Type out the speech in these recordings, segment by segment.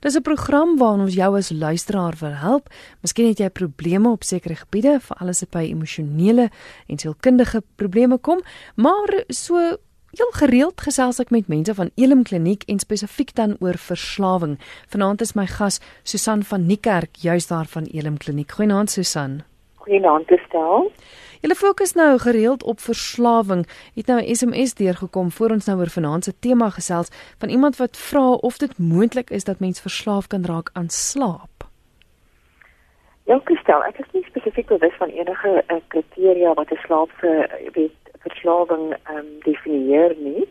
Dis 'n program waarin ons jou as luisteraar wil help. Miskien het jy probleme op sekere gebiede, veral as dit by emosionele en sielkundige probleme kom, maar so heel gereeld gesels ek met mense van Elim Kliniek en spesifiek dan oor verslawing. Vanaand is my gas Susan van Niekerk, juis daar van Elim Kliniek. Goeienaand Susan. Goeienaand, Stel. Julle fokus nou gereeld op verslawing. Het nou 'n SMS deurgekom voor ons nou oor vanaand se tema gesels van iemand wat vra of dit moontlik is dat mens verslaaf kan raak aan slaap. Ja, Kristel, ek is nie spesifiek bewus van enige uh, kriteria wat 'n slaap vir weet verslawing ehm um, definieer nie.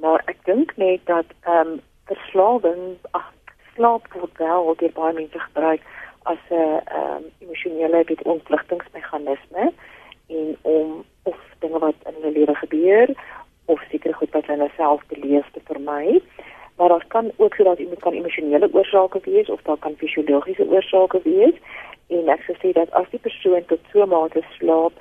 Maar ek dink net dat ehm um, verslawing ag slaap word wel deur baie mense gebruik as 'n ehm um, emosionele ontwrigtingsmeganisme en om of dinge wat in hulle lewe gebeur of sekere goed wat hulle self beleef te vermy. Maar daar kan ook so dat iemand kan emosionele oorsake wees of daar kan fisiologiese oorsake wees en ek sou sê dat as die persoon tot so 'n mate slaap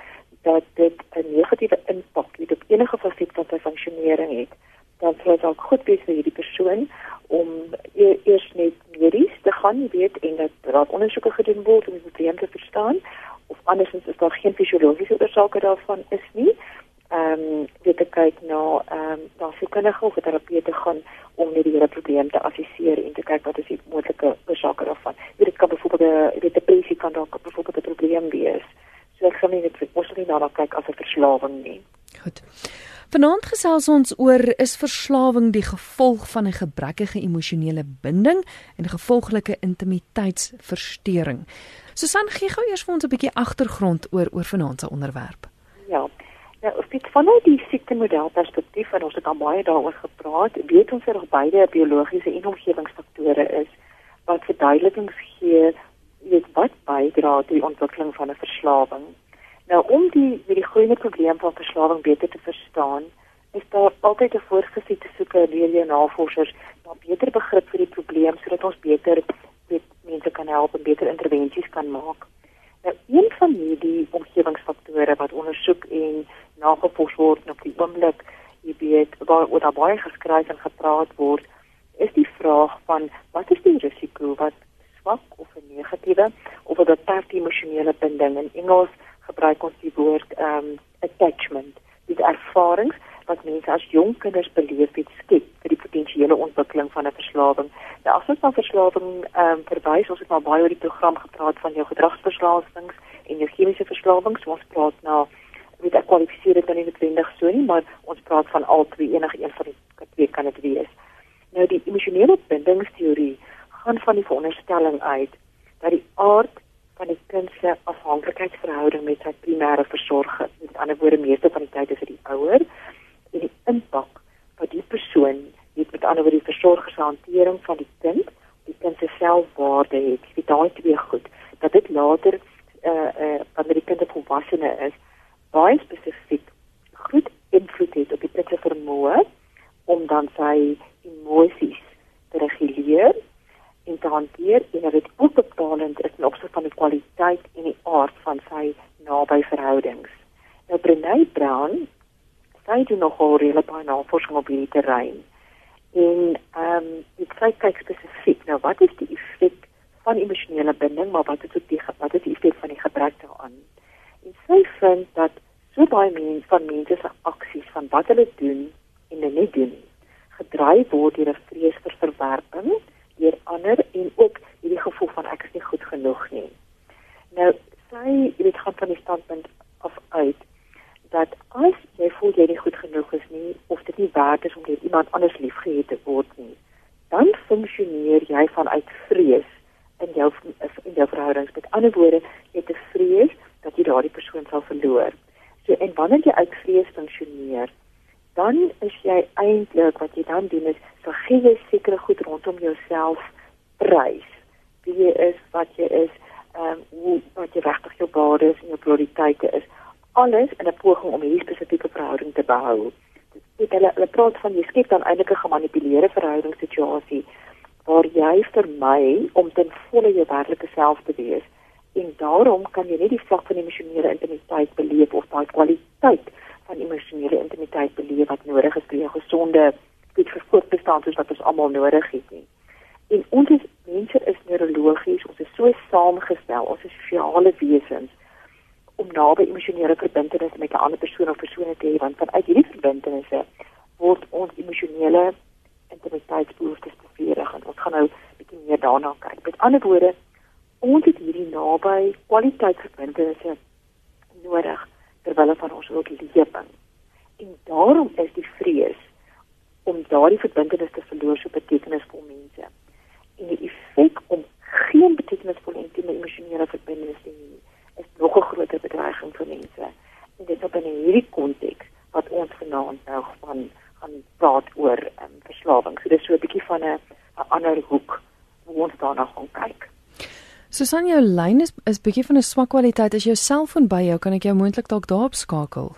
dat dit 'n negatiewe impak het op enige faset van sy funksionering het, dan sou dit ook goed wees vir hierdie persoon om e eers net medies te gaan, weet en dat daar ondersoeke gedoen word om die probleem te verstaan of andersins is daar geen fisiologiese oorsake daarvan is nie. Ehm um, dit kyk na ehm um, daar se kundige of terapeute gaan om net die hele probleem te assesseer en te kyk wat is die moontlike oorsake daarvan. Dit kan byvoorbeeld 'n depressie kan dalk byvoorbeeld 'n probleem wees. So ek sal nie net nie daarna kyk as 'n verslawing nie. Goed. Vanaand gesels ons oor is verslawing die gevolg van 'n gebrekkige emosionele binding en gevolglike intimiteitsversteuring. Susan gee gou eers vir ons 'n bietjie agtergrond oor oor vanaand se onderwerp. Ja. Nou, of dit vanuit die siektemodel perspektief en ons het al baie daaroor gepraat, weet ons dat beide biologiese en omgewingsfaktore is wat verduidelikings gee weet wat bydra tot die ontwikkeling van 'n verslawing. Nou om die met die groeiende probleem van verslawing beter te verstaan, is daar altyd 'n voorgesiete soeke deur jou navorsers na beter begrip vir die probleem sodat ons beter weet mense kan help en beter intervensies kan maak. Nou een van hierdie omgewingsfaktore wat ondersoek en nagevors word op die oomblik, jy weet, waar oor daar baie geskryf en gepraat word, is die vraag van wat is die risiko wat swak of 'n negatiewe of 'n beperkte emosionele binding in Engels gebruik ons die woord um attachment, die ervarings wat mense as jong kinders beleef het skep vir die potensiële ontwikkeling van 'n verslawing. Nou as ons na verslawing ehm um, verwys, ons het nou baie oor die program gepraat van jou gedragsverslawings en jou chemiese verslawings. Ons praat nou met ek kwalifiseer dit nie noodwendig so nie, maar ons praat van al twee enige een van die twee kan dit wees. Nou die emosionele bindingsteorie gaan van die veronderstelling uit dat die aard van die kind se afhanklikheidsverhouding met sy primêre versorger, met ander woorde meeste van die tyd is dit die ouer en die impak wat die persoon het met ander woorde die versorger se hantering van die kind, die kind se selfwaarde het, die daai twee goed, dat dit later eh uh, uh, wanneer die kind volwasse is, baie spesifiek goed invloed het op die kind se vermoë om dan sy emosies te reguleer en te hanteer en dit ook bepalend is in opsigte van die kwaliteit en die aard van sy naby verhoudings. Nou Brené Brown sy doen nogal redelik baie navorsing op hierdie terrein. En ehm um, ek kyk spesifiek nou wat is die effek van emosionele binding, maar wat is ook die wat is die effek van die gebrek daaraan? En sy vind dat so baie mense van mense se aksies van wat hulle doen en hulle nie doen gedryf word deur 'n vrees vir verwerping deur ander en ook hierdie gevoel van ek is nie goed genoeg nie. Nou sy het gaan van die standpunt af uit dat as jy voel jy nie goed genoeg is nie of dit nie werd is om deur iemand anders liefgehad te word nie, dan funksioneer jy vanuit vrees in jou in jou verhoudings. Met ander woorde, jy het 'n vrees dat jy daardie persoon sal verloor. So en wanneer jy uit vrees funksioneer, dan is jy eintlik wat jy dan doen is so gee jy sekere goed rondom jouself prys. Wie jy is, wat jy is, ehm um, hoe wat jy regtig jou waardes en jou prioriteite is alles in 'n poging om hierdie spesifieke verhouding te behou. Dit hulle hulle praat van jy skep dan eintlik 'n gemanipuleerde verhoudingssituasie waar jy vermy om ten volle jou werklike self te wees en daarom kan jy nie die vlak van emosionele intimiteit beleef of daai kwaliteit van emosionele intimiteit beleef wat nodig is vir jou gesonde goed vir voortbestaan soos wat ons almal nodig het nie. En ons is, mense is neurologies, ons is so saamgestel, ons is sosiale wesens om naby emosionele verbintenisse met 'n ander persoon of persone te hê want vanuit hierdie verbintenisse word ons emosionele intimiteitsbehoeftes bevredig en ons gaan nou bietjie meer daarna kyk. Met ander woorde, ons het hierdie naby kwaliteitsverbintenisse nodig terwyl van ons ook lewing. En daarom is die vrees om daardie verbintenis te verloor so betekenisvol mense. En die effek om geen betekenisvolle intieme emosionele verbintenis te hê is nog 'n groter bedreiging vir mense. En dit is binne hierdie konteks wat ons vanaand nou van gaan praat oor um, verslawing. So dis so 'n bietjie van 'n 'n ander hoek hoe ons daarna gaan kyk. Susan, jou lyn is is bietjie van 'n swak kwaliteit. As jou selfoon by jou, kan ek jou moontlik dalk daarop skakel.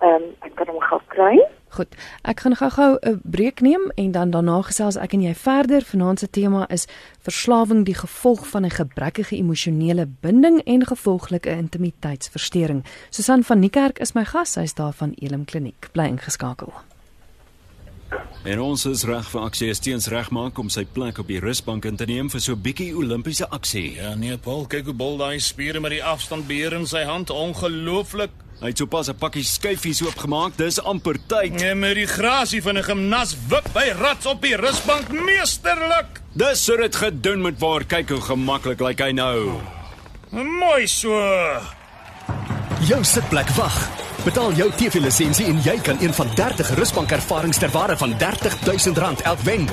Ehm um, ek kan hom gou kry. Goed. Ek gaan gou-gou 'n breek neem en dan daarna gesels ek en jy verder. Vanaand se tema is verslawing die gevolg van 'n gebrekkige emosionele binding en gevolglike intimiteitsversteuring. Susan van Niekerk is my gas. Sy's daar van Elim Kliniek. Bly ingeskakel. En ons is reg vir aksie steens regmaak om sy plek op die rusbank in te neem vir so 'n bietjie Olimpiese aksie. Ja nee, Paul, kyk hoe bol daai spiere met die afstandbeheer in sy hand, ongelooflik. Hy het sopas 'n pakkie skyfies oopgemaak. Dis amper tyd. Nee, met die grasie van 'n gimnas wip by rats op die rusbank meesterlik. Dis so dit gedoen moet word. Kyk hoe gemaklik lyk hy nou. Mooi so. Jou sitplek wag. Betaal jou TV-lisensie en jy kan een van 30 rusbank ervarings ter waarde van R30000 elk wen.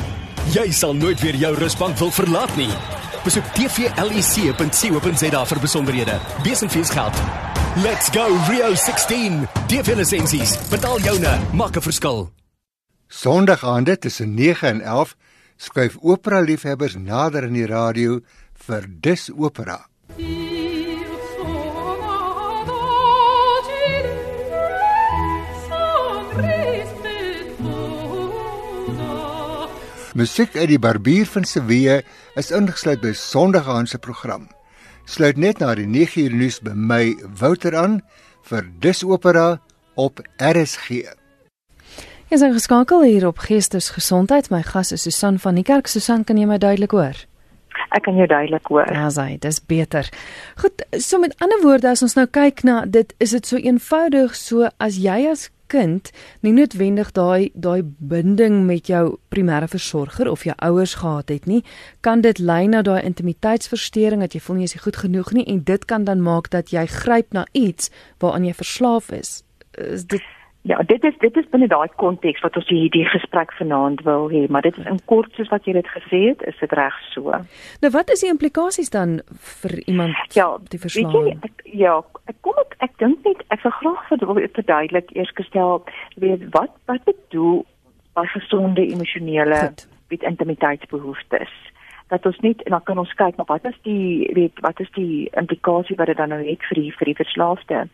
Jy sal nooit weer jou rusbank wil verlaat nie. Besoek tvlec.co.za vir besonderhede. Besenfees geld. Let's go Rio 16. TV-lisensies. Betaal joune, maak 'n verskil. Sondag aande tussen 9 en 11 skuif opera liefhebbers nader in die radio vir Dis Opera. Musiek uit die Barbier van Seville is ingesluit by Sondag aand se program. Sluit net na die 9uur nuus by my Wouter aan vir Dis Opera op RSG. Jy is ingeskakel hier op Geestesgesondheid. My gas is Susan van die Kerk. Susan, kan jy my duidelik hoor? Ek kan jou duidelik hoor. Ja, sy, dis beter. Goed, so met ander woorde as ons nou kyk na dit, is dit so eenvoudig so as jy as kind nie noodwendig daai daai binding met jou primêre versorger of jou ouers gehad het nie, kan dit lei na daai intimiteitsversteuring dat jy voel nie jy is goed genoeg nie en dit kan dan maak dat jy gryp na iets waaraan jy verslaaf is. Is dit Ja, dit is dit is binne daai konteks wat ons hierdie gesprek vanaand wil hê, maar dit is in kort soos wat jy dit gesê het, is dit reg so. Nou wat is die implikasies dan vir iemand ja, die verslawing? Ek, ja, ek kom ek, ek dink net ek wil graag vir verduidelik eers gestel weet wat wat bedoel by gesonde emosionele met intimiteitsbehoeftes dat ons net en dan kan ons kyk na wat is die weet wat is die implikasie wat dit dan nou het vir die vir die verslaafde.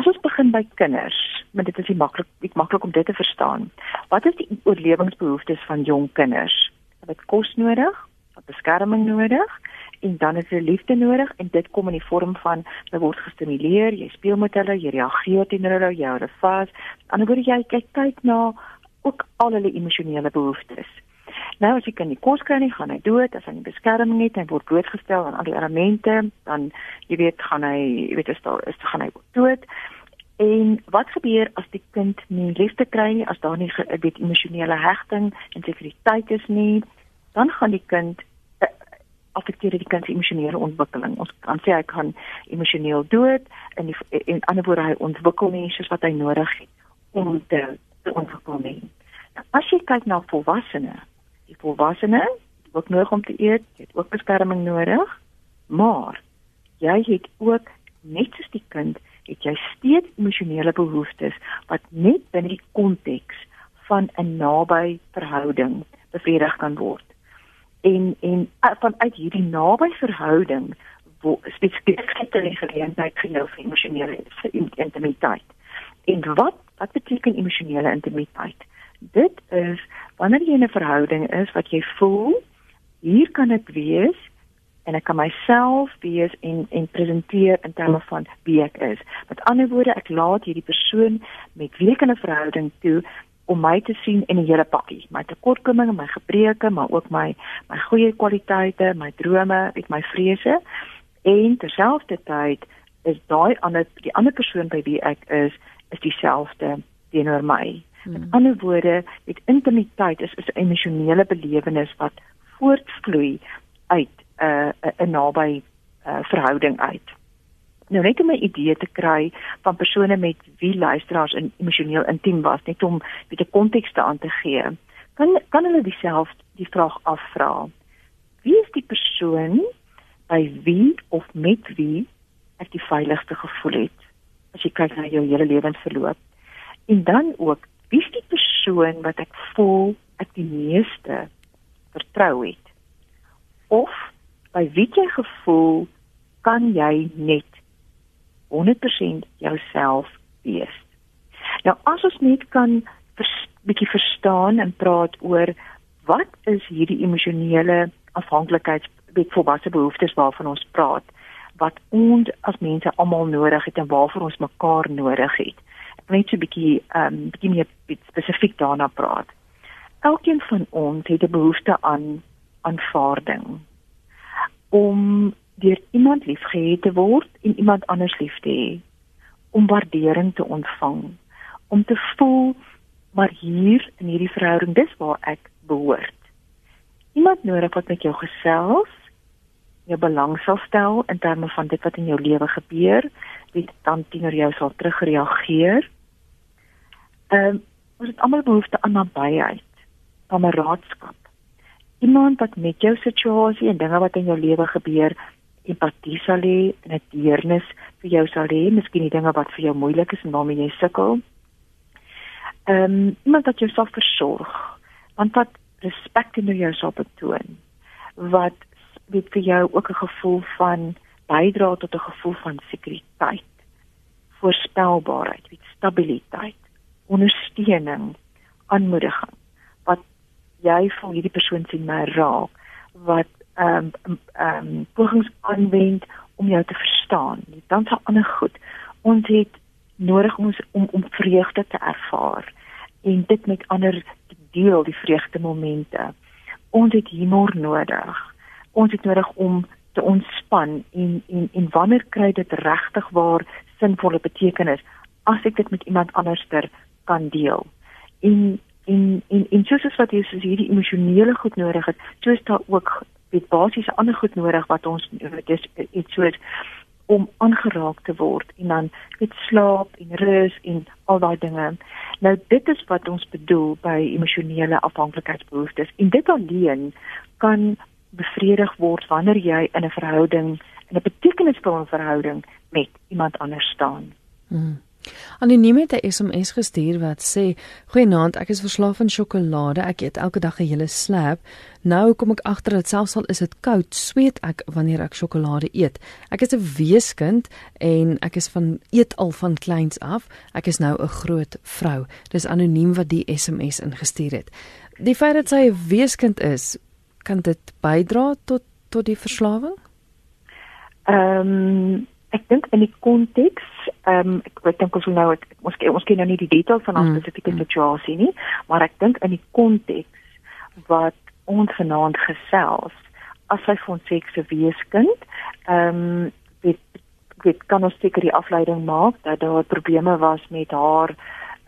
As ons begin by kinders, want dit is nie maklik nie maklik om dit te verstaan. Wat is die oorlewingsbehoeftes van jong kinders? Hulle het kos nodig, het beskerming nodig en dan is hulle liefde nodig en dit kom in die vorm van hulle word gestimuleer, jy speel met hulle, jy reageer teenoor hulle, jy hou hulle vas. Anderswoorde jy kyk kyk na ook al hulle emosionele behoeftes. Nou as jy kan nie kos kry nie, gaan hy dood. As hy nie beskerming het, hy word blootgestel aan al die elemente, dan jy weet gaan hy, jy weet is daar is gaan hy dood. En wat gebeur as die kind nie liefde kry nie, as daar nie weet emosionele hegting en sekuriteit is nie, dan gaan die kind uh, affekteer die kind se emosionele ontwikkeling. Ons kan sê hy kan emosioneel dood en die, en ander woorde hy ontwikkel nie soos wat hy nodig het om te, te ontwikkel nie. Nou, as jy kyk na volwassenes die volwassene ook nodig om te eet, jy het ook beskerming nodig, maar jy het ook net soos die kind, het jy steeds emosionele behoeftes wat net binne die konteks van 'n naby verhouding bevredig kan word. En en vanuit hierdie naby verhouding spesifiek het hulle geleentheid vir jou emosionele intimiteit. En wat wat beteken emosionele intimiteit? Dit is wanneer jy in 'n verhouding is wat jy voel hier kan dit wees en ek kan myself wees en en presenteer in terme van wie ek is. Met ander woorde, ek laat hierdie persoon met wie ek 'n verhouding toe om my te sien in die hele pakkie, my tekortkominge, my gebreke, maar ook my my goeie kwaliteite, my drome, met my vrese en terselfdertyd is daai ander die ander persoon by wie ek is, is dieselfde teenoor my. Hmm. Met ander woorde, dit intimiteit is is 'n emosionele belewenis wat voortvloei uit 'n uh, 'n naby uh, verhouding uit. Nou net om 'n idee te kry van persone met wie luisteraars in emosioneel intiem was, net om 'n bietjie konteks te aan te gee. Kan kan hulle dieselfde die vraag afvra. Wie is die persoon by wie of met wie ek die veiligste gevoel het as jy kyk na jou hele lewensverloop? En dan ook wie is die persoon wat ek voel ek die meeste vertrou het? Of by wie jy gevoel kan jy net 100% jouself wees? Nou as ons net kan vers, bietjie verstaan en praat oor wat is hierdie emosionele afhanklikheid met volwasse behoeftes waarvan ons praat wat ons as mense almal nodig het en waarvoor ons mekaar nodig het net so 'n bietjie ehm um, bietjie meer spesifiek daarna praat. Elkeen van ons het 'n behoefte aan aanvaarding om deur iemand liefgehad te word en iemand anders lief te hê, om waardering te ontvang, om te voel maar hier in hierdie verhouding dis waar ek behoort. Iemand nodig wat met jou gesels, jou belang sal stel in terme van dit wat in jou lewe gebeur, wie dan teenoor jou sal terugreageer. Ehm um, ons het almal behoefte aan nabyheid, kameraadskap. Iemand wat met jou situasie en dinge wat in jou lewe gebeur empatie sal hê 'n deernis vir jou sal hê, miskien die dinge wat vir jou moeilik is en waarmee jy sukkel. Ehm um, iemand wat jou sal versorg, want wat respek in jou sal betoon, wat dit vir jou ook 'n gevoel van bydra tot 'n gevoel van sekuriteit, voorspelbaarheid, stabiliteit ondersteuning, aanmoediging wat jy voel hierdie persoon sien my raak wat ehm um, ehm um, pogings aanwend om jou te verstaan. Dan sal ander goed. Ons het nodig om om om vreugde te ervaar en dit met ander te deel die vreugde momente. Ons het humor nodig. Ons het nodig om te ontspan en en en wanneer kry dit regtig waar sinvolle betekenis as ek dit met iemand anderster kan deel. En en en en soos wat jy soos hierdie emosionele goed nodig het, soos daar ook weet basiese ander goed nodig wat ons dis iets soos om aangeraak te word en dan met slaap en rus en al daai dinge. Nou dit is wat ons bedoel by emosionele afhanklikheidsbehoeftes en dit alleen kan bevredig word wanneer jy in 'n verhouding in 'n betekenisvolle verhouding met iemand anders staan. Hmm. Anoniem het 'n SMS gestuur wat sê: "Goeienaand, ek is verslaaf aan sjokolade. Ek eet elke dag 'n hele slab. Nou kom ek agter dat selfs al is dit koud, sweet ek wanneer ek sjokolade eet. Ek is 'n weeskind en ek is van eet al van kleins af. Ek is nou 'n groot vrou." Dis anoniem wat die SMS ingestuur het. Die feit dat sy 'n weeskind is, kan dit bydra tot tot die verslawing? Ehm um ek dink in die konteks ehm um, ek ek dink ons nou ek, ons ons ken nou nie die details van 'n mm. spesifieke situasie nie maar ek dink in die konteks wat ons vanaand gesels as hy van sekse weeskind ehm um, dit dit kan ons seker die afleiding maak dat daar probleme was met haar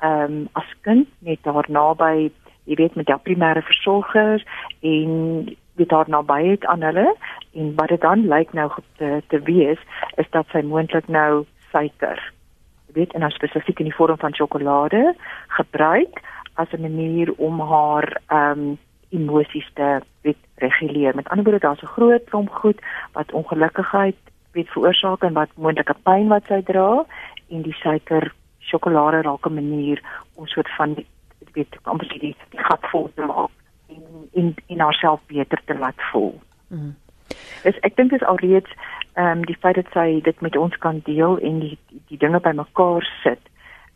ehm um, as kind met haar naby jy weet met haar primêre versorgers en dit daar naby het aan hulle en wat dit dan lyk nou te, te wees is dat sy moontlik nou suiker weet en nou spesifiek in die vorm van sjokolade gebruik as 'n manier om haar ehm um, emosies te weet reguleer. Met ander woorde daar's 'n groot klomp goed wat ongelukkigheid weet veroorsaak en wat moontlike pyn wat sy dra en die suiker sjokolade raak 'n manier om soort van weet amper die, die gat vol te maak en en en haarself beter te laat voel. Mm. Dus ek dink dit is alreeds ehm um, die feit dat sy dit met ons kan deel en die die, die dinge bymekaar sit.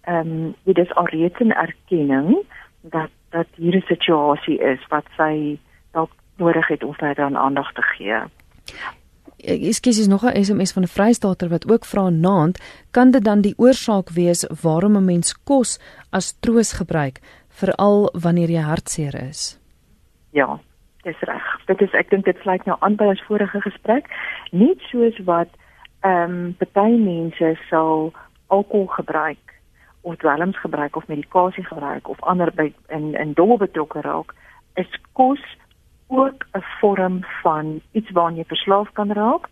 Ehm um, dit is alreeds 'n erkenning dat dat hier 'n situasie is wat sy dalk nodig het om verder aan aandag te gee. Ek skies is nog 'n SMS van 'n Vrystater wat ook vra naand, kan dit dan die oorsaak wees waarom 'n mens kos as troos gebruik veral wanneer jy hartseer is. Ja, dis reg. Dit is ek dink dit sluit nou aan by ons vorige gesprek. Nie soos wat ehm um, party mense sal alkohol gebruik of dwelms gebruik of medikasie gebruik of ander by in in dol betrokke raak, is kos ook 'n vorm van iets waaraan jy verslaaf kan raak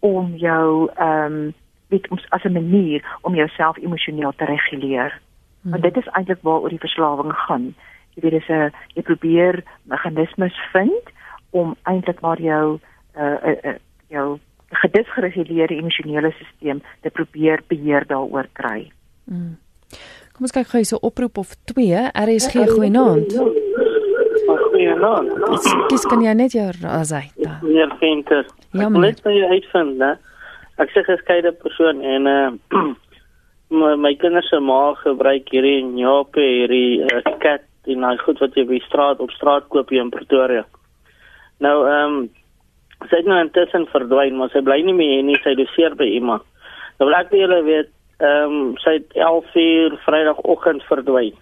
om jou ehm um, weet ons as 'n manier om jouself emosioneel te reguleer. Hmm. Want dit is eintlik waaroor die verslawing gaan. Jy weet dis 'n jy probeer meganismes vind om eintlik maar jou uh, uh, uh jou gedisgereguleerde emosionele stelsel te probeer beheer daaroor kry. Hmm. Kom ons kyk gou hierse oproep of 2. RSG goeienaand. Goeienaand. Dis kan jy net jou asai. Meneer Venter. Ja, ek wil net uitvind, né? Ek sê geskeide persoon en uh my, my kinders se ma gebruik hierdie nyape, hierdie uh, kat en daai goed wat jy by straat op straat koop hier in Pretoria. Nou ehm um, het nou intussen verdwyn, maar sy bly nie meer nie, sy doseer by iemand. Nou wil ek julle weet, ehm um, sy het 11 uur Vrydagoggend verdwyn.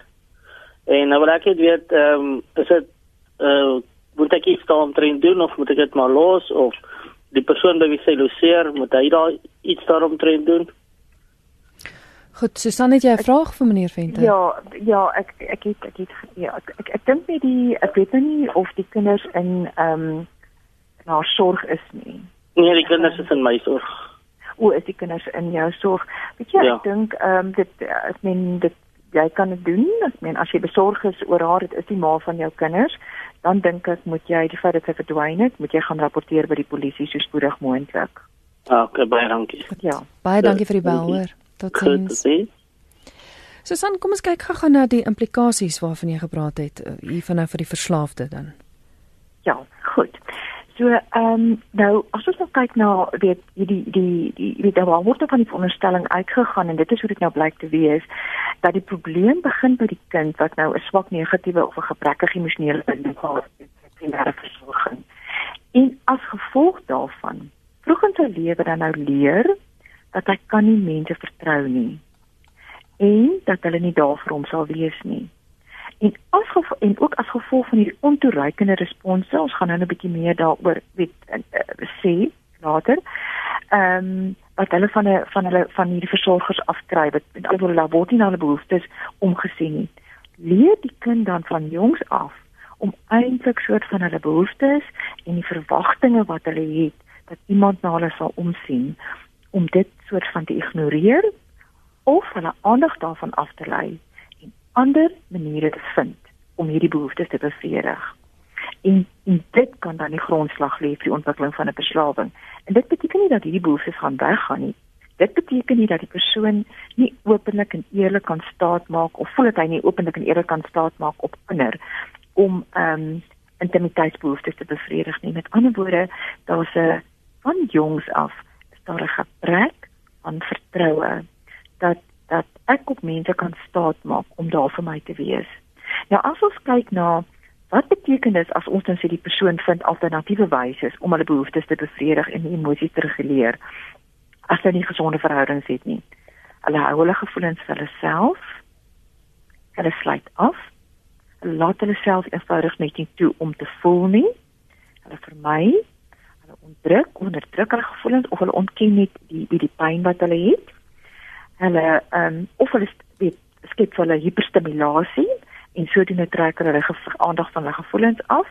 En nou wil ek net weet, ehm um, is dit eh uh, moet ek iets daaromtrent doen of moet ek dit maar los of die persoon by wie sy loseer, moet hy daar iets daaromtrent doen? Goed, Susan, het jy 'n vraag vir meneer Venter? Ja, ja, ek ek het ek het ja, ek ek, ek dink net die ek weet nou nie of die kinders in ehm um, na sorg is nie. Nee, die kinders is in my sorg. O, is die kinders in jou sorg? Weet jy, Ja. ek dink ehm um, dit ek meen dit jy kan dit doen. Ek meen as jy besorg is oor haar, dit is die ma van jou kinders, dan dink ek moet jy die feit dat sy verdwyn het, moet jy gaan rapporteer by die polisie so spoedig moontlik. Ah, okay, baie dankie. Ja. Baie dankie vir die bel, hoor. Totsiens. sien. Susan, kom ons kyk gou-gou na die implikasies waarvan jy gepraat het eh, hiervan nou vir die verslaafde dan. Ja, goed. So ehm um, nou as ons nou kyk na weet die die die weet daar word van die veronderstelling uitgegaan en dit is hoe dit nou blyk te wees dat die probleem begin by die kind wat nou 'n swak negatiewe of 'n gebrekkige emosionele binding het met primêre versorging. En as gevolg daarvan vroeg in sy lewe dan nou leer dat hy kan nie mense vertrou nie en dat hulle nie daar vir hom sal wees nie. En as gevolg, en ook as gevolg van hierdie ontoereikende response, ons gaan nou 'n bietjie meer daaroor weet uh, sê later. Ehm um, wat hulle van 'n van hulle van hierdie versorgers afkry wat met ander woorde word nie na hulle behoeftes omgesien nie. Leer die kind dan van jongs af om eintlik soort van hulle behoeftes en die verwagtinge wat hulle het dat iemand na hulle sal omsien om dit soort van te ignoreer of hulle aandag daarvan af te lei en ander maniere te vind om hierdie behoeftes te bevredig. En, en dit kan dan die grondslag lê vir die ontwikkeling van 'n verslawing. En dit beteken nie dat hierdie behoeftes gaan weggaan nie. Dit beteken nie dat die persoon nie openlik en eerlik kan staatmaak of voel dat hy nie openlik en eerlik kan staatmaak op ander om ehm um, intimiteitsbehoeftes te bevredig nie. Met ander woorde, daar's 'n van jongs af daar 'n gebrek aan vertroue dat dat ek op mense kan staatmaak om daar vir my te wees. Nou as ons kyk na wat beteken dit as ons dan sê die persoon vind alternatiewe wyse om hulle behoeftes te bevredig en emosies te reguleer as hulle nie gesonde verhoudings het nie. Hulle hou hulle gevoelens vir hulle self. Hulle sluit af. Hulle laat hulle self eenvoudig net nie toe om te voel nie. Hulle vermy, hulle onderdruk, onderdruk hulle gevoelens of hulle ontken net die die, die pyn wat hulle het. Hulle ehm um, of hulle weet skep vir hulle hiperstimulasie en sodoende trek hulle hulle aandag van hulle gevoelens af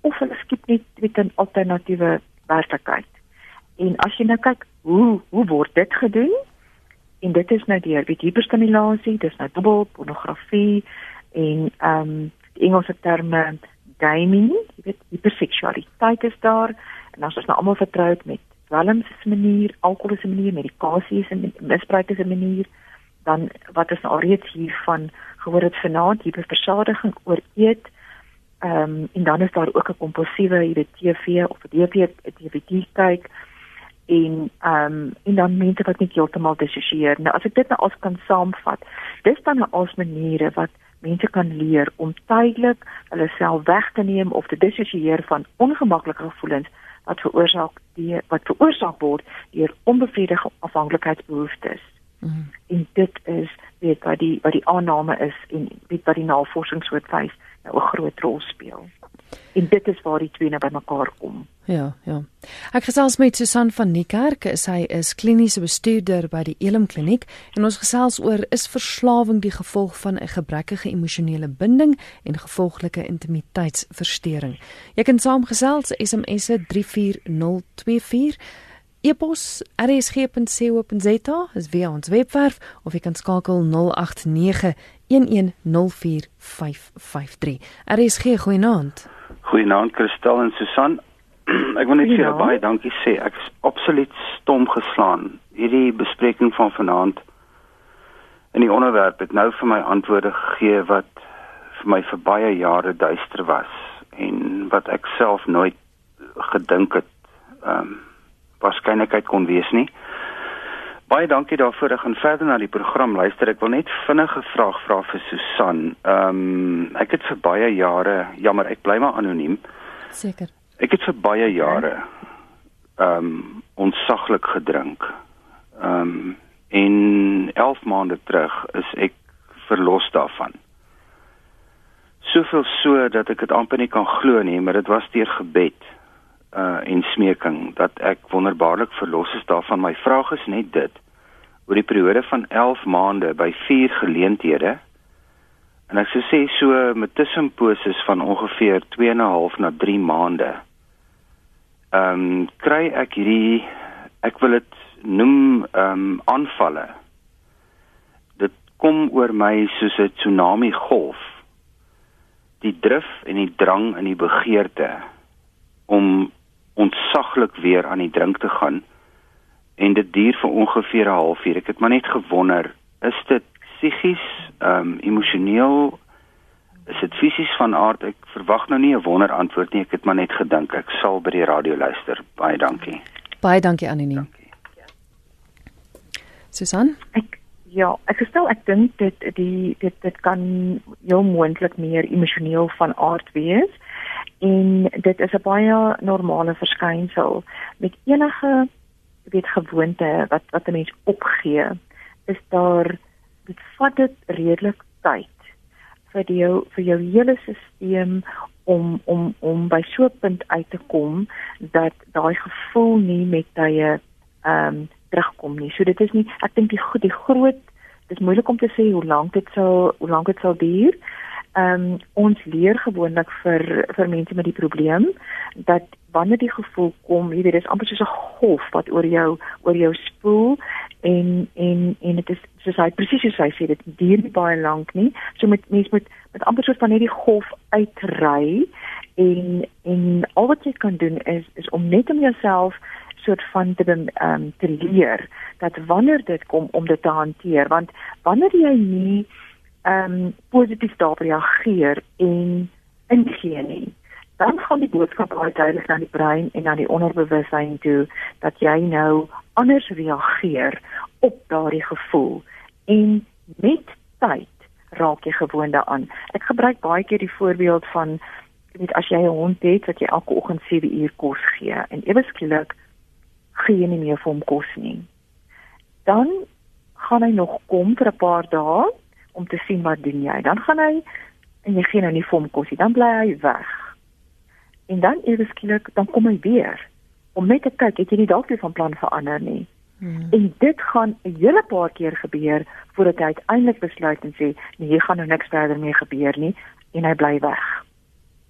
of hulle skep net met 'n alternatiewe werklikheid. En as jy nou kyk hoe hoe word dit gedoen? En dit is nou deur weet hiperstimulasie, dis nou dubbel pornografie en ehm um, die Engelse terme gaming, jy weet hiperseksualiteit is daar en as ons nou almal vertroud met dwelms is 'n manier, alkohol is 'n manier, medikasie is 'n misbruik is 'n manier, dan wat is nou reeds hiervan gehoor het vanaand hiperversadiging oor eet. Ehm um, en dan is daar ook 'n kompulsiewe jy weet TV of 'n DVD kyk. En ehm um, en dan mense wat net heeltemal dissosieer. Nou as ek dit nou as kan saamvat, dis dan nou als maniere wat mense kan leer om tydelik hulle self weg te neem of te dissosieer van ongemaklike gevoelens wat veroorsaak die wat veroorsaak word deur onbevredigde afhanklikheidsbehoeftes. Mm. En dit is weet wat die wat die aanname is en weet wat die navorsing soort wys nou 'n groot rol speel. En dit is waar die twee nou bymekaar kom. Ja, ja. Ek gesels met Susan van Niekerk, sy is kliniese bestuurder by die Elim Kliniek en ons gesels oor is verslawing die gevolg van 'n gebrekkige emosionele binding en gevolglike intimiteitsversteuring. Jy kan saamgesels SMS 34024 e-pos rsg.co.za is via ons webwerf of jy kan skakel 089 1104553. RSG goeienaand. Goeienaand Kristal en Susan. Ek wil net vir julle baie dankie sê. Ek is absoluut stom geslaan. Hierdie bespreking van vanaand in die onderwerp het nou vir my antwoorde gegee wat vir my vir baie jare duister was en wat ek self nooit gedink het ehm um, waarskynlikheid kon wees nie. Baie dankie daarvoor. Ek gaan verder na die program luister. Ek wil net vinnige vraag vra vir Susan. Ehm um, ek het vir baie jare, jammer, ek bly maar anoniem. Seker. Ek het vir baie jare ehm um, onsaglik gedrink. Ehm um, en 11 maande terug is ek verlos daarvan. Soveel so dat ek dit amper nie kan glo nie, maar dit was deur gebed uh en smeking dat ek wonderbaarlik verlos is daarvan. My vraag is net dit. Oor die periode van 11 maande by 4 geleenthede en ek sou sê so met tussenposes van ongeveer 2 en 'n half na 3 maande. Ehm um, kry ek hierdie ek wil dit noem ehm um, aanvalle. Dit kom oor my soos 'n tsunami golf. Die drif en die drang en die begeerte om ontsaglik weer aan die drink te gaan en dit duur vir ongeveer 'n halfuur. Ek het maar net gewonder, is dit psigies, ehm um, emosioneel, is dit fisies van aard? Ek verwag nou nie 'n wonder antwoord nie. Ek het maar net gedink ek sal by die radio luister. Baie dankie. Baie dankie Annelie. Dankie. Susan? Ek ja, ek gestel ek dink dit die dit dit kan heel moontlik meer emosioneel van aard wees en dit is 'n baie normale verskynsel met enige weet gewoonte wat wat 'n mens opgee is daar dit vat dit redelik tyd vir jou vir jou hele stelsel om om om by so 'n punt uit te kom dat daai gevoel nie met tye ehm um, terugkom nie. So dit is nie ek dink die die groot dis moeilik om te sê hoe lank dit sal hoe lank dit sal duur ehm um, ons leer gewoonlik vir vir mense met die probleem dat wanneer die gevoel kom, jy weet, dis amper soos 'n golf wat oor jou oor jou spoel en en en dit is soos hy presies soos hy sê dit duur nie baie lank nie. So met mense moet met amper soos van hierdie golf uitry en en al wat jy kan doen is is om net om jouself soort van te ehm um, te leer dat wanneer dit kom om dit te hanteer want wanneer jy nie ehm um, positief daarop reageer en ingee nie. Dan gaan die boodskap baie duidelik na die brein en na die onderbewussyn toe dat jy nou anders reageer op daardie gevoel en met tyd raak jy gewoond daaraan. Ek gebruik baie keer die voorbeeld van weet as jy 'n hond het wat jy elke oggend 7 uur kos gee en ewe skielik gee jy nie meer vir hom kos nie. Dan gaan hy nog kom vir 'n paar dae om te sien wat doen jy. Dan gaan hy en jy gee nou nie vir hom kos nie, dan bly hy weg. En dan eers skielik dan kom hy weer om net te kyk, het jy nie dalk weer van plan verander nie. Hmm. En dit gaan 'n hele paar keer gebeur voordat hy uiteindelik besluit en sê, nee, hier gaan nou niks verder mee gebeur nie en hy bly weg.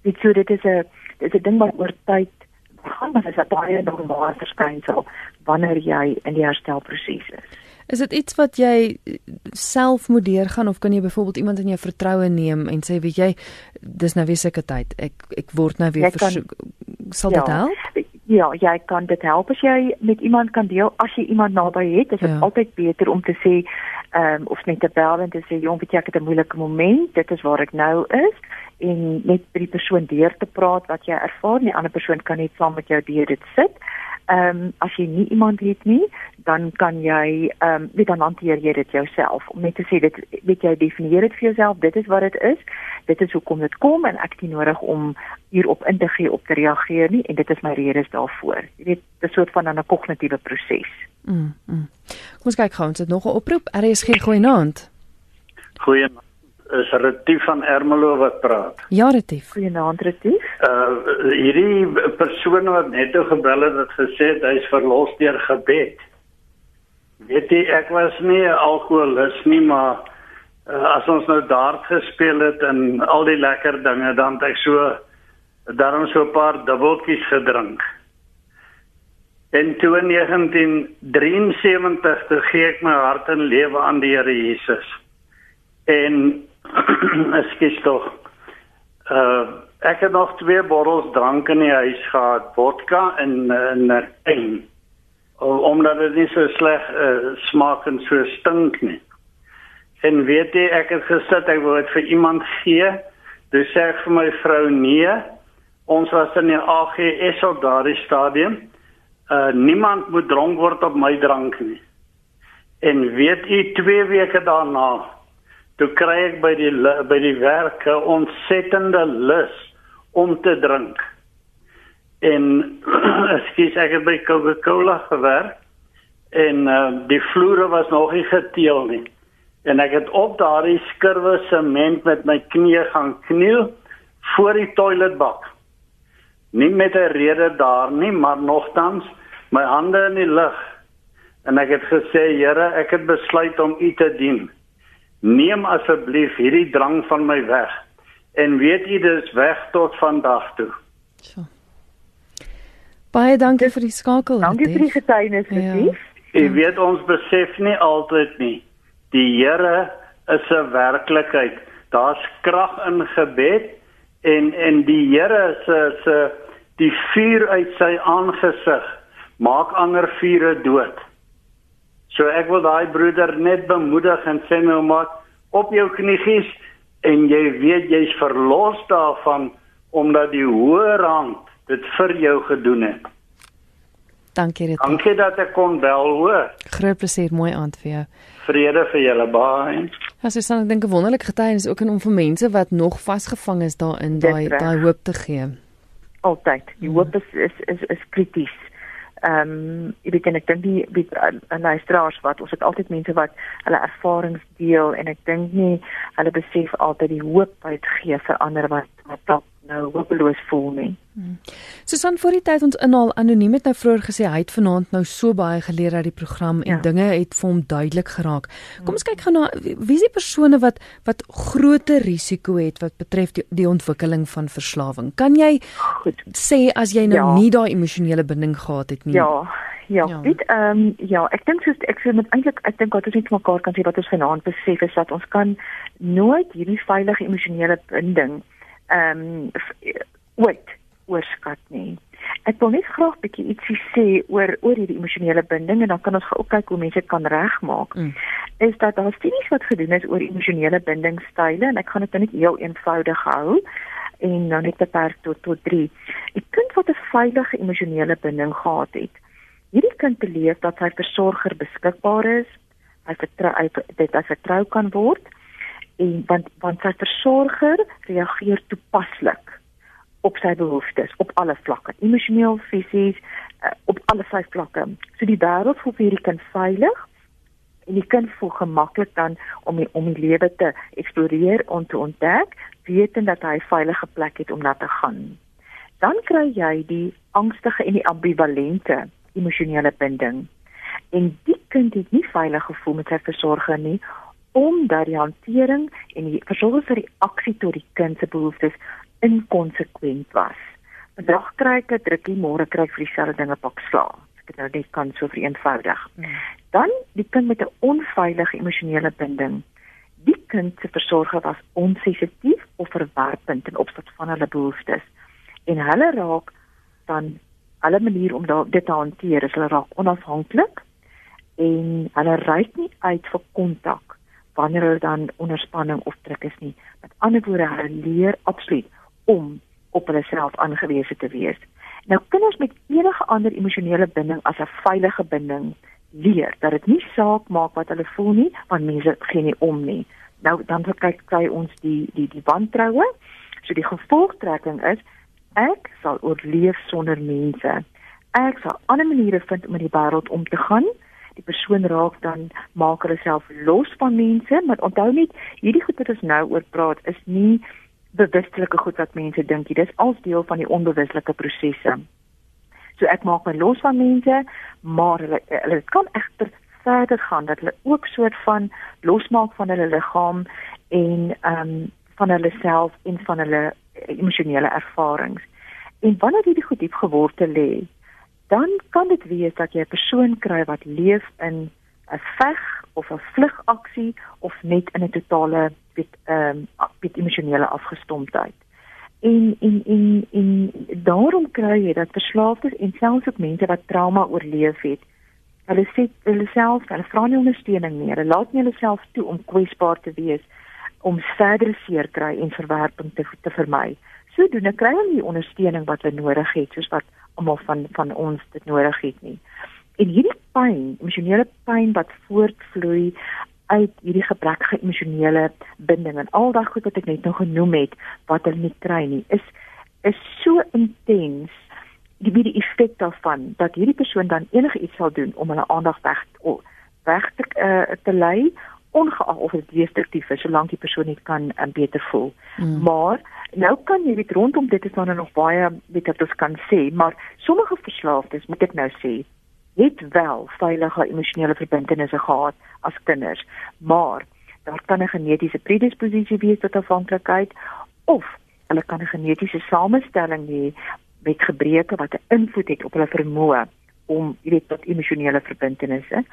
Dit so dit is 'n dit is 'n ding wat oor tyd gaan, maar dit is 'n baie normale verskynsel wanneer jy in die herstelproses is. Is dit iets wat jy eh, self moet deurgaan of kan jy byvoorbeeld iemand in jou vertroue neem en sê weet jy dis nou weer seker tyd ek ek word nou weer versoek sal dit ja, help? Ja, jy kan dit help as jy met iemand kan deel as jy iemand naby het, is dit ja. altyd beter om te sê ehm um, of net te bel en te sê jong, weet jy ek het 'n moeilike moment, dit is waar ek nou is en net by die persoon deur te praat wat jy ervaar, die ander persoon kan net saam met jou deur dit sit. Ehm um, as jy nie iemand het nie, dan kan jy ehm um, weet dan hanteer jy dit jouself om net te sê dit weet jy definieer dit vir jouself, dit is wat dit is. Dit is hoekom dit kom en ek het nodig om hierop in te gee op te reageer nie en dit is my redes daarvoor. Jy weet, 'n soort van 'n kognitiewe proses. Mm. mm. Kom ons kyk gou, ons het nog 'n oproep. RSG goeienaand. Goeienaand. Is Retief van Ermelo wat praat? Ja, Retief. Goeienaand, Retief. Uh hierdie persoon wat net toe gebel het, het gesê hy's verlos deur gebed. Weet jy, ek was nie 'n alkoholist nie, maar uh, as ons nou dart gespeel het en al die lekker dinge, dan het ek so daarom so 'n paar dubbeltjies gedrink. En toe in 1973 toe gee ek my hart en lewe aan die Here Jesus. En ekskuus tog. Uh ek het nog twee bottels drank in die huis gehad, vodka en en en omdat dit nie so sleg uh, smaak en so stink nie. En weet jy, ek het gesit, ek wou dit vir iemand gee. Dis sê vir my vrou nee. Ons was in die AGS op daardie stadium. Uh niemand moet dronk word op my drank nie. En weet jy, 2 weke daarna toe kry ek by die by die werk 'n ontsettende lus om te drink. En ekskuus ek het by Coca-Cola gewerk en uh, die vloere was nog nie geteel nie. En ek het op daardie skurwe sement met my knie gaan kniel voor die toiletbak. Nie met 'n rede daar nie, maar nogtans my hande in die lug. En ek het gesê, Here, ek het besluit om U te dien. Neem asseblief hierdie drang van my weg. En weet jy dis weg tot vandag toe. So. Baie dankie vir die skakel. Dankie vir die getuienis, Retief. Ja. Jy weet ons besef nie altyd nie. Die Here is 'n werklikheid. Daar's krag in gebed en en die Here se se die vuur uit sy aangesig maak ander vure dood. So ek wil daai broeder net bemoedig en sê nou maar op jou kniegies en jy weet jy's verlos daarvan omdat die Hoë Rand dit vir jou gedoen het. Dankie dit. Dankie dat ek kon bel, hoor. Groot plesier, mooi aand vir jou. Vrede vir julle baie. Ja, so staan ek dink 'n wonderlike getuienis ook in om vir mense wat nog vasgevang is daarin daai daai hoop te gee. Altyd. Die hoop is is is, is krities. Ehm um, ek weet en ek dink die die uh, luisteraars wat ons het altyd mense wat hulle ervarings deel en ek dink nie hulle besef altyd die hoop wat gee vir ander wat wat nou hopeloos voel nie. Hmm. Susan voor die tyd ons inhaal anoniem het nou vroeër gesê hy het vanaand nou so baie geleer uit die program en ja. dinge het vir hom duidelik geraak. Kom ons kyk gou na wie is die persone wat wat groter risiko het wat betref die, die ontwikkeling van verslawing. Kan jy Goed. sê as jy nou ja. nie daai emosionele binding gehad het nie? Ja. Ja, ja. dit ehm um, ja, ek dink soos ek sê met eintlik ek dink wat ons net mekaar kan sê wat ons vanaand besef is dat ons kan nooit hierdie veilige emosionele binding ehm um, ooit oorskat nie. Ek wil net graag bietjie ietsie sê oor oor hierdie emosionele binding en dan kan ons ook kyk hoe mense kan regmaak. Mm. Is dat daar studies wat gedoen is oor emosionele bindingstyle en ek gaan dit nou net heel eenvoudig hou en nou net beperk tot tot 3. 'n Kind wat 'n veilige emosionele binding gehad het, hierdie kind beleef dat sy versorger beskikbaar is, hy vertrou hy dit as vertrou kan word en want want sy versorger reageer toepaslik op sy behoeftes op alle vlakke, emosioneel, fisies, uh, op alle sy vlakke. So die wêreld voel vir hierdie kind veilig en die kind voel gemaklik dan om die, om die lewe te eksploreer en te ontdek, wetend dat hy 'n veilige plek het om na te gaan. Dan kry jy die angstige en die ambivalente emosionele binding. En die kind het nie veilig gevoel met sy versorger nie omdat die hantering en die versorger se reaksie tot die kind se behoeftes inkonsekwent was. Vandag kry ek 'n drukkie, môre kry ek vir dieselfde dinge pak slaag. Het nou net kan so vereenvoudig. Hmm. Dan die kind met 'n onveilige emosionele binding. Die kind se versorger was onsensitief of verwerpend ten opsigte van hulle behoeftes. En hulle raak dan hulle manier om dit te hanteer is hulle raak onafhanklik en hulle reik nie uit vir kontak wanneer hulle dan onder spanning of druk is nie. Met ander woorde, hulle leer absoluut om op hulle self aangewese te wees. Nou kinders met enige ander emosionele binding as 'n veilige binding leer dat dit nie saak maak wat hulle voel nie, want mense gee nie om nie. Nou dan kyk kry ons die die die wantroue. So die gevolgtrekking is ek sal oorleef sonder mense. Ek sal ander maniere vind om in die wêreld om te gaan die persoon raak dan maak hulle self los van mense, maar onthou net hierdie goed wat ons nou oor praat is nie bewustelike goed wat mense dink nie. Dis als deel van die onbewuslike prosesse. So ek maak my los van mense, maar hulle hulle kan egter verder gaan dat hulle ook soort van losmaak van hulle liggaam en ehm um, van hulle self en van hulle emosionele ervarings. En wanneer hierdie goed diep gewortel lê, dan kan dit wees dat jy 'n persoon kry wat leef in 'n veg of 'n vlugaksie of net in 'n totale weet ehm um, weet emosionele afgestomptheid. En en en en daarom kry jy dat verslaafdes en selfs ook mense wat trauma oorleef het, hulle sê hulle self, hulle vra nie ondersteuning nie. Hulle laat nie hulle self toe om kwesbaar te wees om verdere seer kry en verwerping te te vermy. Sodoende kry hulle die ondersteuning wat hulle nodig het, soos wat almal van van ons dit nodig het nie. En hierdie pyn, emosionele pyn wat voortvloei uit hierdie gebrekkige emosionele binding en al daai goed wat ek net nou genoem het wat hulle nie kry nie, is is so intens die wie die effek daarvan dat hierdie persoon dan enige iets sal doen om hulle aandag weg weg te uh, te lei ongeag of dit destruktief is solank die persoon net kan um, beter voel. Mm. Maar nou kan jy weet rondom dit is dan nog baie weet wat ons kan sê, maar sommige verslaafdes moet ek nou sê het wel veilige emosionele verbintenisse gehad as kinders, maar daar kan 'n genetiese predisposisie wees tot afhanklikheid of hulle kan 'n genetiese samestelling hê met gebreke wat 'n invloed het op hulle vermoë om jy weet tot emosionele verbintenisse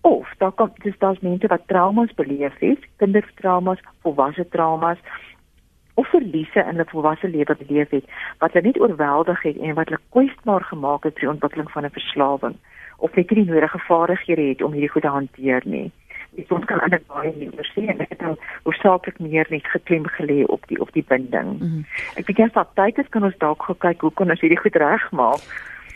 of daar kom dis daar's mense wat traumas beleef het, kindertraumas, volwasse traumas of verliese in hulle volwasse lewe beleef het wat hulle net oorweldig het en wat hulle kwesbaar gemaak het vir die ontwikkeling van 'n verslawing of net nie die nodige vaardighede het om hierdie goed te hanteer nie. Dit ons kan ander baie nie verstaan en ek het oorsaaklik meer net geklem gelê op die op die binding. Mm -hmm. Ek dink as daar tyd is kan ons dalk gou kyk hoe kan ons hierdie goed regmaak.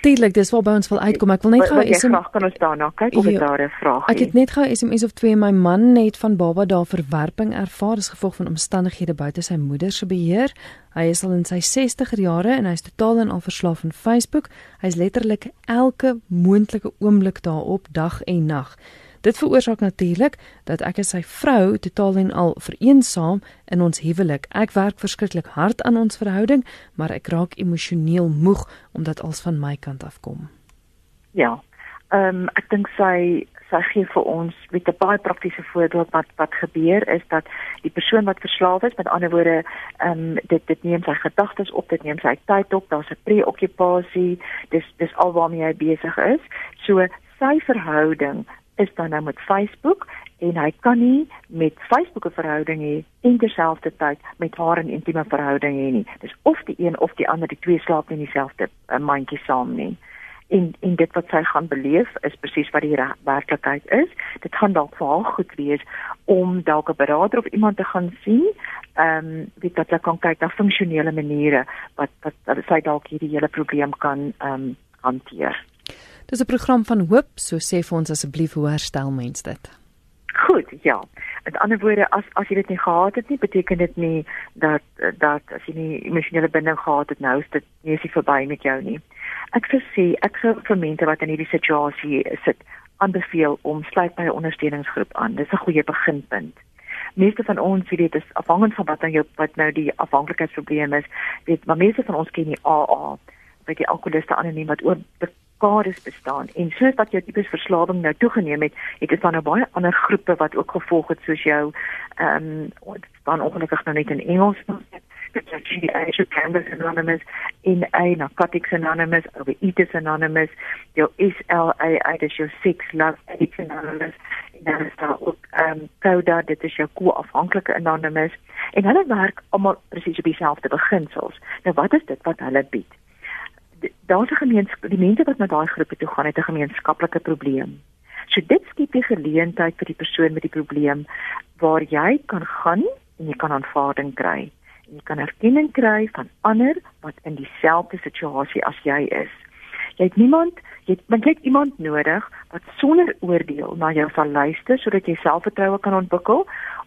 Tydelik, dis waar by ons wil uitkom. Ek wil net gou SMS vraag kan ons daarna kyk of dit daar 'n vraag is. Ek het net gou SMS of twee my man het van baba daar verwerping ervaar as gevolg van omstandighede buite sy moeder se beheer. Hy is al in sy 60er jare en hy's totaal en al verslaaf aan Facebook. Hy's letterlik elke moontlike oomblik daarop dag en nag. Dit veroorsaak natuurlik dat ek en sy vrou totaal en al vereensaam in ons huwelik. Ek werk verskriklik hard aan ons verhouding, maar ek raak emosioneel moeg omdat alles van my kant af kom. Ja. Ehm um, ek dink sy sy gee vir ons met 'n baie praktiese voorbeeld wat wat gebeur is dat die persoon wat verslaaf is, met ander woorde, ehm um, dit dit neem sy gedagtes op, dit neem sy tyd op, daar's 'n preokkupasie, dis dis alwaarmee hy besig is. So sy verhouding is dan nou met Facebook en hy kan nie met Facebook 'n verhouding hê en terselfdertyd met haar 'n intieme verhouding hê nie. Dis of die een of die ander, die twee slaap in dieselfde uh, mandjie saam nie. En en dit wat sy gaan beleef is presies wat die werklikheid is. Dit gaan dalk vir haar goed wees om dalk 'n beraader of iemand te gaan sien. Ehm um, weet dat sy kan kyk na funksionele maniere wat wat, wat sy dalk hierdie hele probleem kan ehm um, hanteer. Dis 'n program van hoop, so sê vir ons asseblief hoe herstel mens dit? Goed, ja. Met ander woorde, as as jy dit nie gehad het nie, beteken dit nie dat dat as jy nie emosionele binding gehad het nou is dit nie is verby met jou nie. Ek sou sê ek sou vir mense wat in hierdie situasie sit, aanbeveel om sluit by 'n ondersteuningsgroep aan. Dis 'n goeie beginpunt. Meeste van ons weet dit is afhangend van wat dan jou wat nou die afhanklikheidsprobleem is. Weet, maar meeste van ons ken die AA, weet die alkoholiste anoniem wat oor kades bestaan en soos wat jou tipes verslawing nou toegeneem het, het dit dan nou baie ander groepe wat ook gevolg het soos jou ehm um, dan ongelukkig nou net in Engels is Asia Canvas Anonymous in a Narcotics Anonymous, Overeaters Anonymous, jou SLA, dit is jou Sex Love Addicts Anonymous, en dan is daar ook ehm um, CODA, dit is jou co-afhanklike Anonymous en hulle werk almal presies op dieselfde beginsels. Nou wat is dit wat hulle bied? Daar's 'n gemeenskap die mense wat na daai groepe toe gaan het 'n gemeenskaplike probleem. So dit skep die geleentheid vir die persoon met die probleem waar jy kan gaan en jy kan aanvaarding kry. En jy kan erkenning kry van ander wat in dieselfde situasie as jy is. Jy het niemand, jy het, jy het iemand nodig wat sonder oordeel na jou sal luister sodat jy selfvertroue kan ontwikkel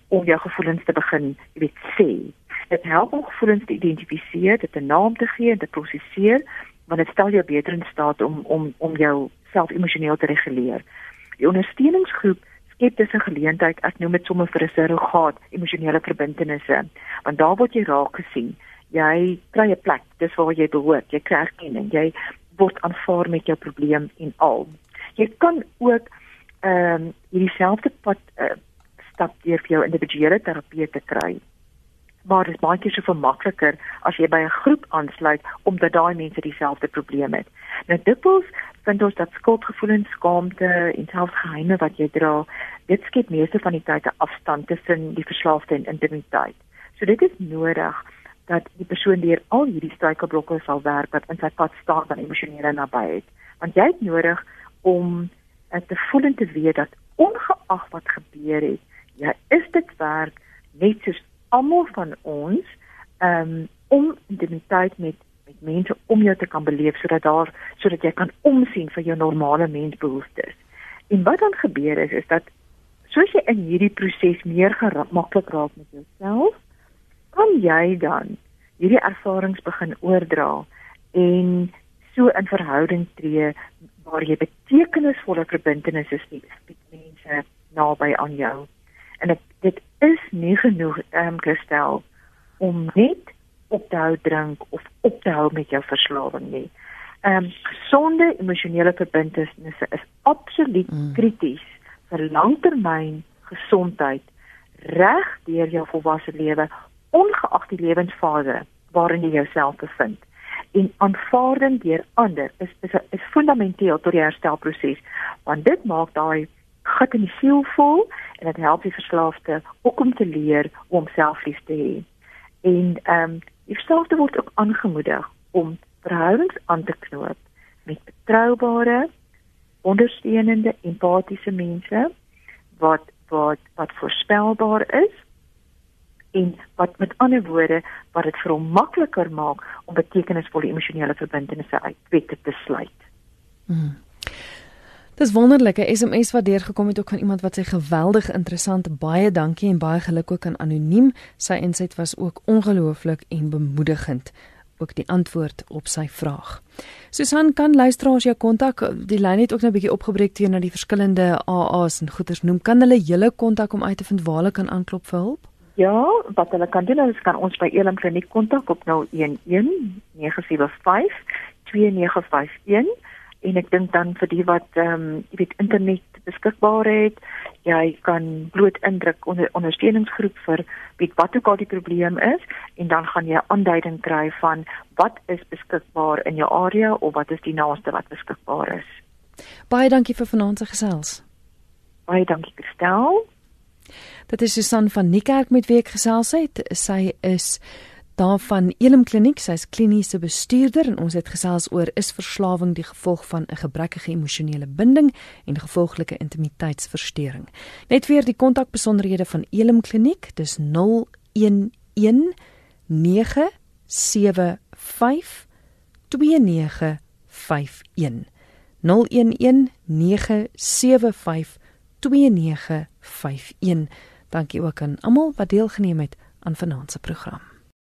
om jou gevoelens te begin, jy weet, sê. Dit help om gevoelens te identifiseer, dit 'n naam te gee en te prosesseer want dit stel jou beter in staat om om om jou self emosioneel te reguleer. Die ondersteuningsgroep skep dus 'n geleentheid, ek noem dit sommer vir 'n surrogaat emosionele verbintenisse, want daar word jy raak gesien. Jy kry 'n plek, dis waar jy behoort. Jy kry erkenning. Jy word aanvaar met jou probleem en al. Jy kan ook ehm um, hierdie selfde pad uh, stap deur vir jou individuele terapie te kry maar dit is baie keer so makliker as jy by 'n groep aansluit omdat daai mense dieselfde probleem het. Nou dikwels vind ons dat skuldgevoelens, skaamte en selfs geheime wat jy dra, dit skep meeste van die tyd 'n afstand tussen die verslaafde en intimiteit. So dit is nodig dat die persoon deur al hierdie struikelblokke sal werk wat in sy pad staan van emosionele nabyheid. Want jy het nodig om eh, te voel en te weet dat ongeag wat gebeur het, jy is dit werk net soos almal van ons um, om intimiteit met met mense om jou te kan beleef sodat daar sodat jy kan omsien vir jou normale mensbehoeftes. En wat dan gebeur is is dat soos jy in hierdie proses meer gemaklik raak met jouself, kan jy dan hierdie ervarings begin oordra en so in verhouding tree waar jy betekenisvolle verbintenisse het met mense naby aan jou. En ek, dit is nie genoeg ehm um, gestel om net op te hou drink of op te hou met jou verslawing nie. Ehm um, gesonde emosionele verbintenisse is absoluut mm. krities vir langtermyn gesondheid reg deur jou volwasse lewe ongeag die lewensfase waarin jy jouself bevind. En aanvaarding deur ander is is is fundamenteel tot die herstelproses want dit maak daai gat in die siel vol en dit help die verslaafde ook om te leer om selflief te hê. En ehm um, die verslaafde word ook aangemoedig om verhoudings aan te knoop met betroubare, ondersteunende, empatiese mense wat wat wat voorspelbaar is en wat met ander woorde wat dit vir hom makliker maak om betekenisvolle emosionele verbintenisse uit te sluit. Hmm. Dis wonderlike SMS wat deurgekom het ook van iemand wat sê geweldig interessant. Baie dankie en baie geluk ook aan anoniem. Sy inset was ook ongelooflik en bemoedigend ook die antwoord op sy vraag. Susan kan luisteraars jou kontak. Die lyn het ook nou 'n bietjie opgebreek teenoor na die verskillende AA's en goeders noem. Kan hulle julle kontak om uit te vind waar hulle kan aanklop vir hulp? Ja, wat hulle kan doen is kan ons by Elim Kliniek kontak op 011 975 2951 en ek dink dan vir die wat ehm um, jy weet internet beskikbaar het jy kan bloot indruk onder ondersteuningsgroep vir weet wat ook al die probleem is en dan gaan jy aanduiding kry van wat is beskikbaar in jou area of wat is die naaste wat beskikbaar is. Baie dankie vir vanaand se gesels. Baie dankie Kristel dit is Susan van Niekerk met wie ek gesels het. Sy is daarvan Elim Kliniek, sy's kliniese bestuurder en ons het gesels oor is verslawing die gevolg van 'n gebrekkige emosionele binding en gevolglike intimiteitsversteuring. Net weer die kontakbesonderhede van Elim Kliniek, dis 011 975 2951 011 975 2951 Dankie ook aan almal wat deelgeneem het aan vanaand se program.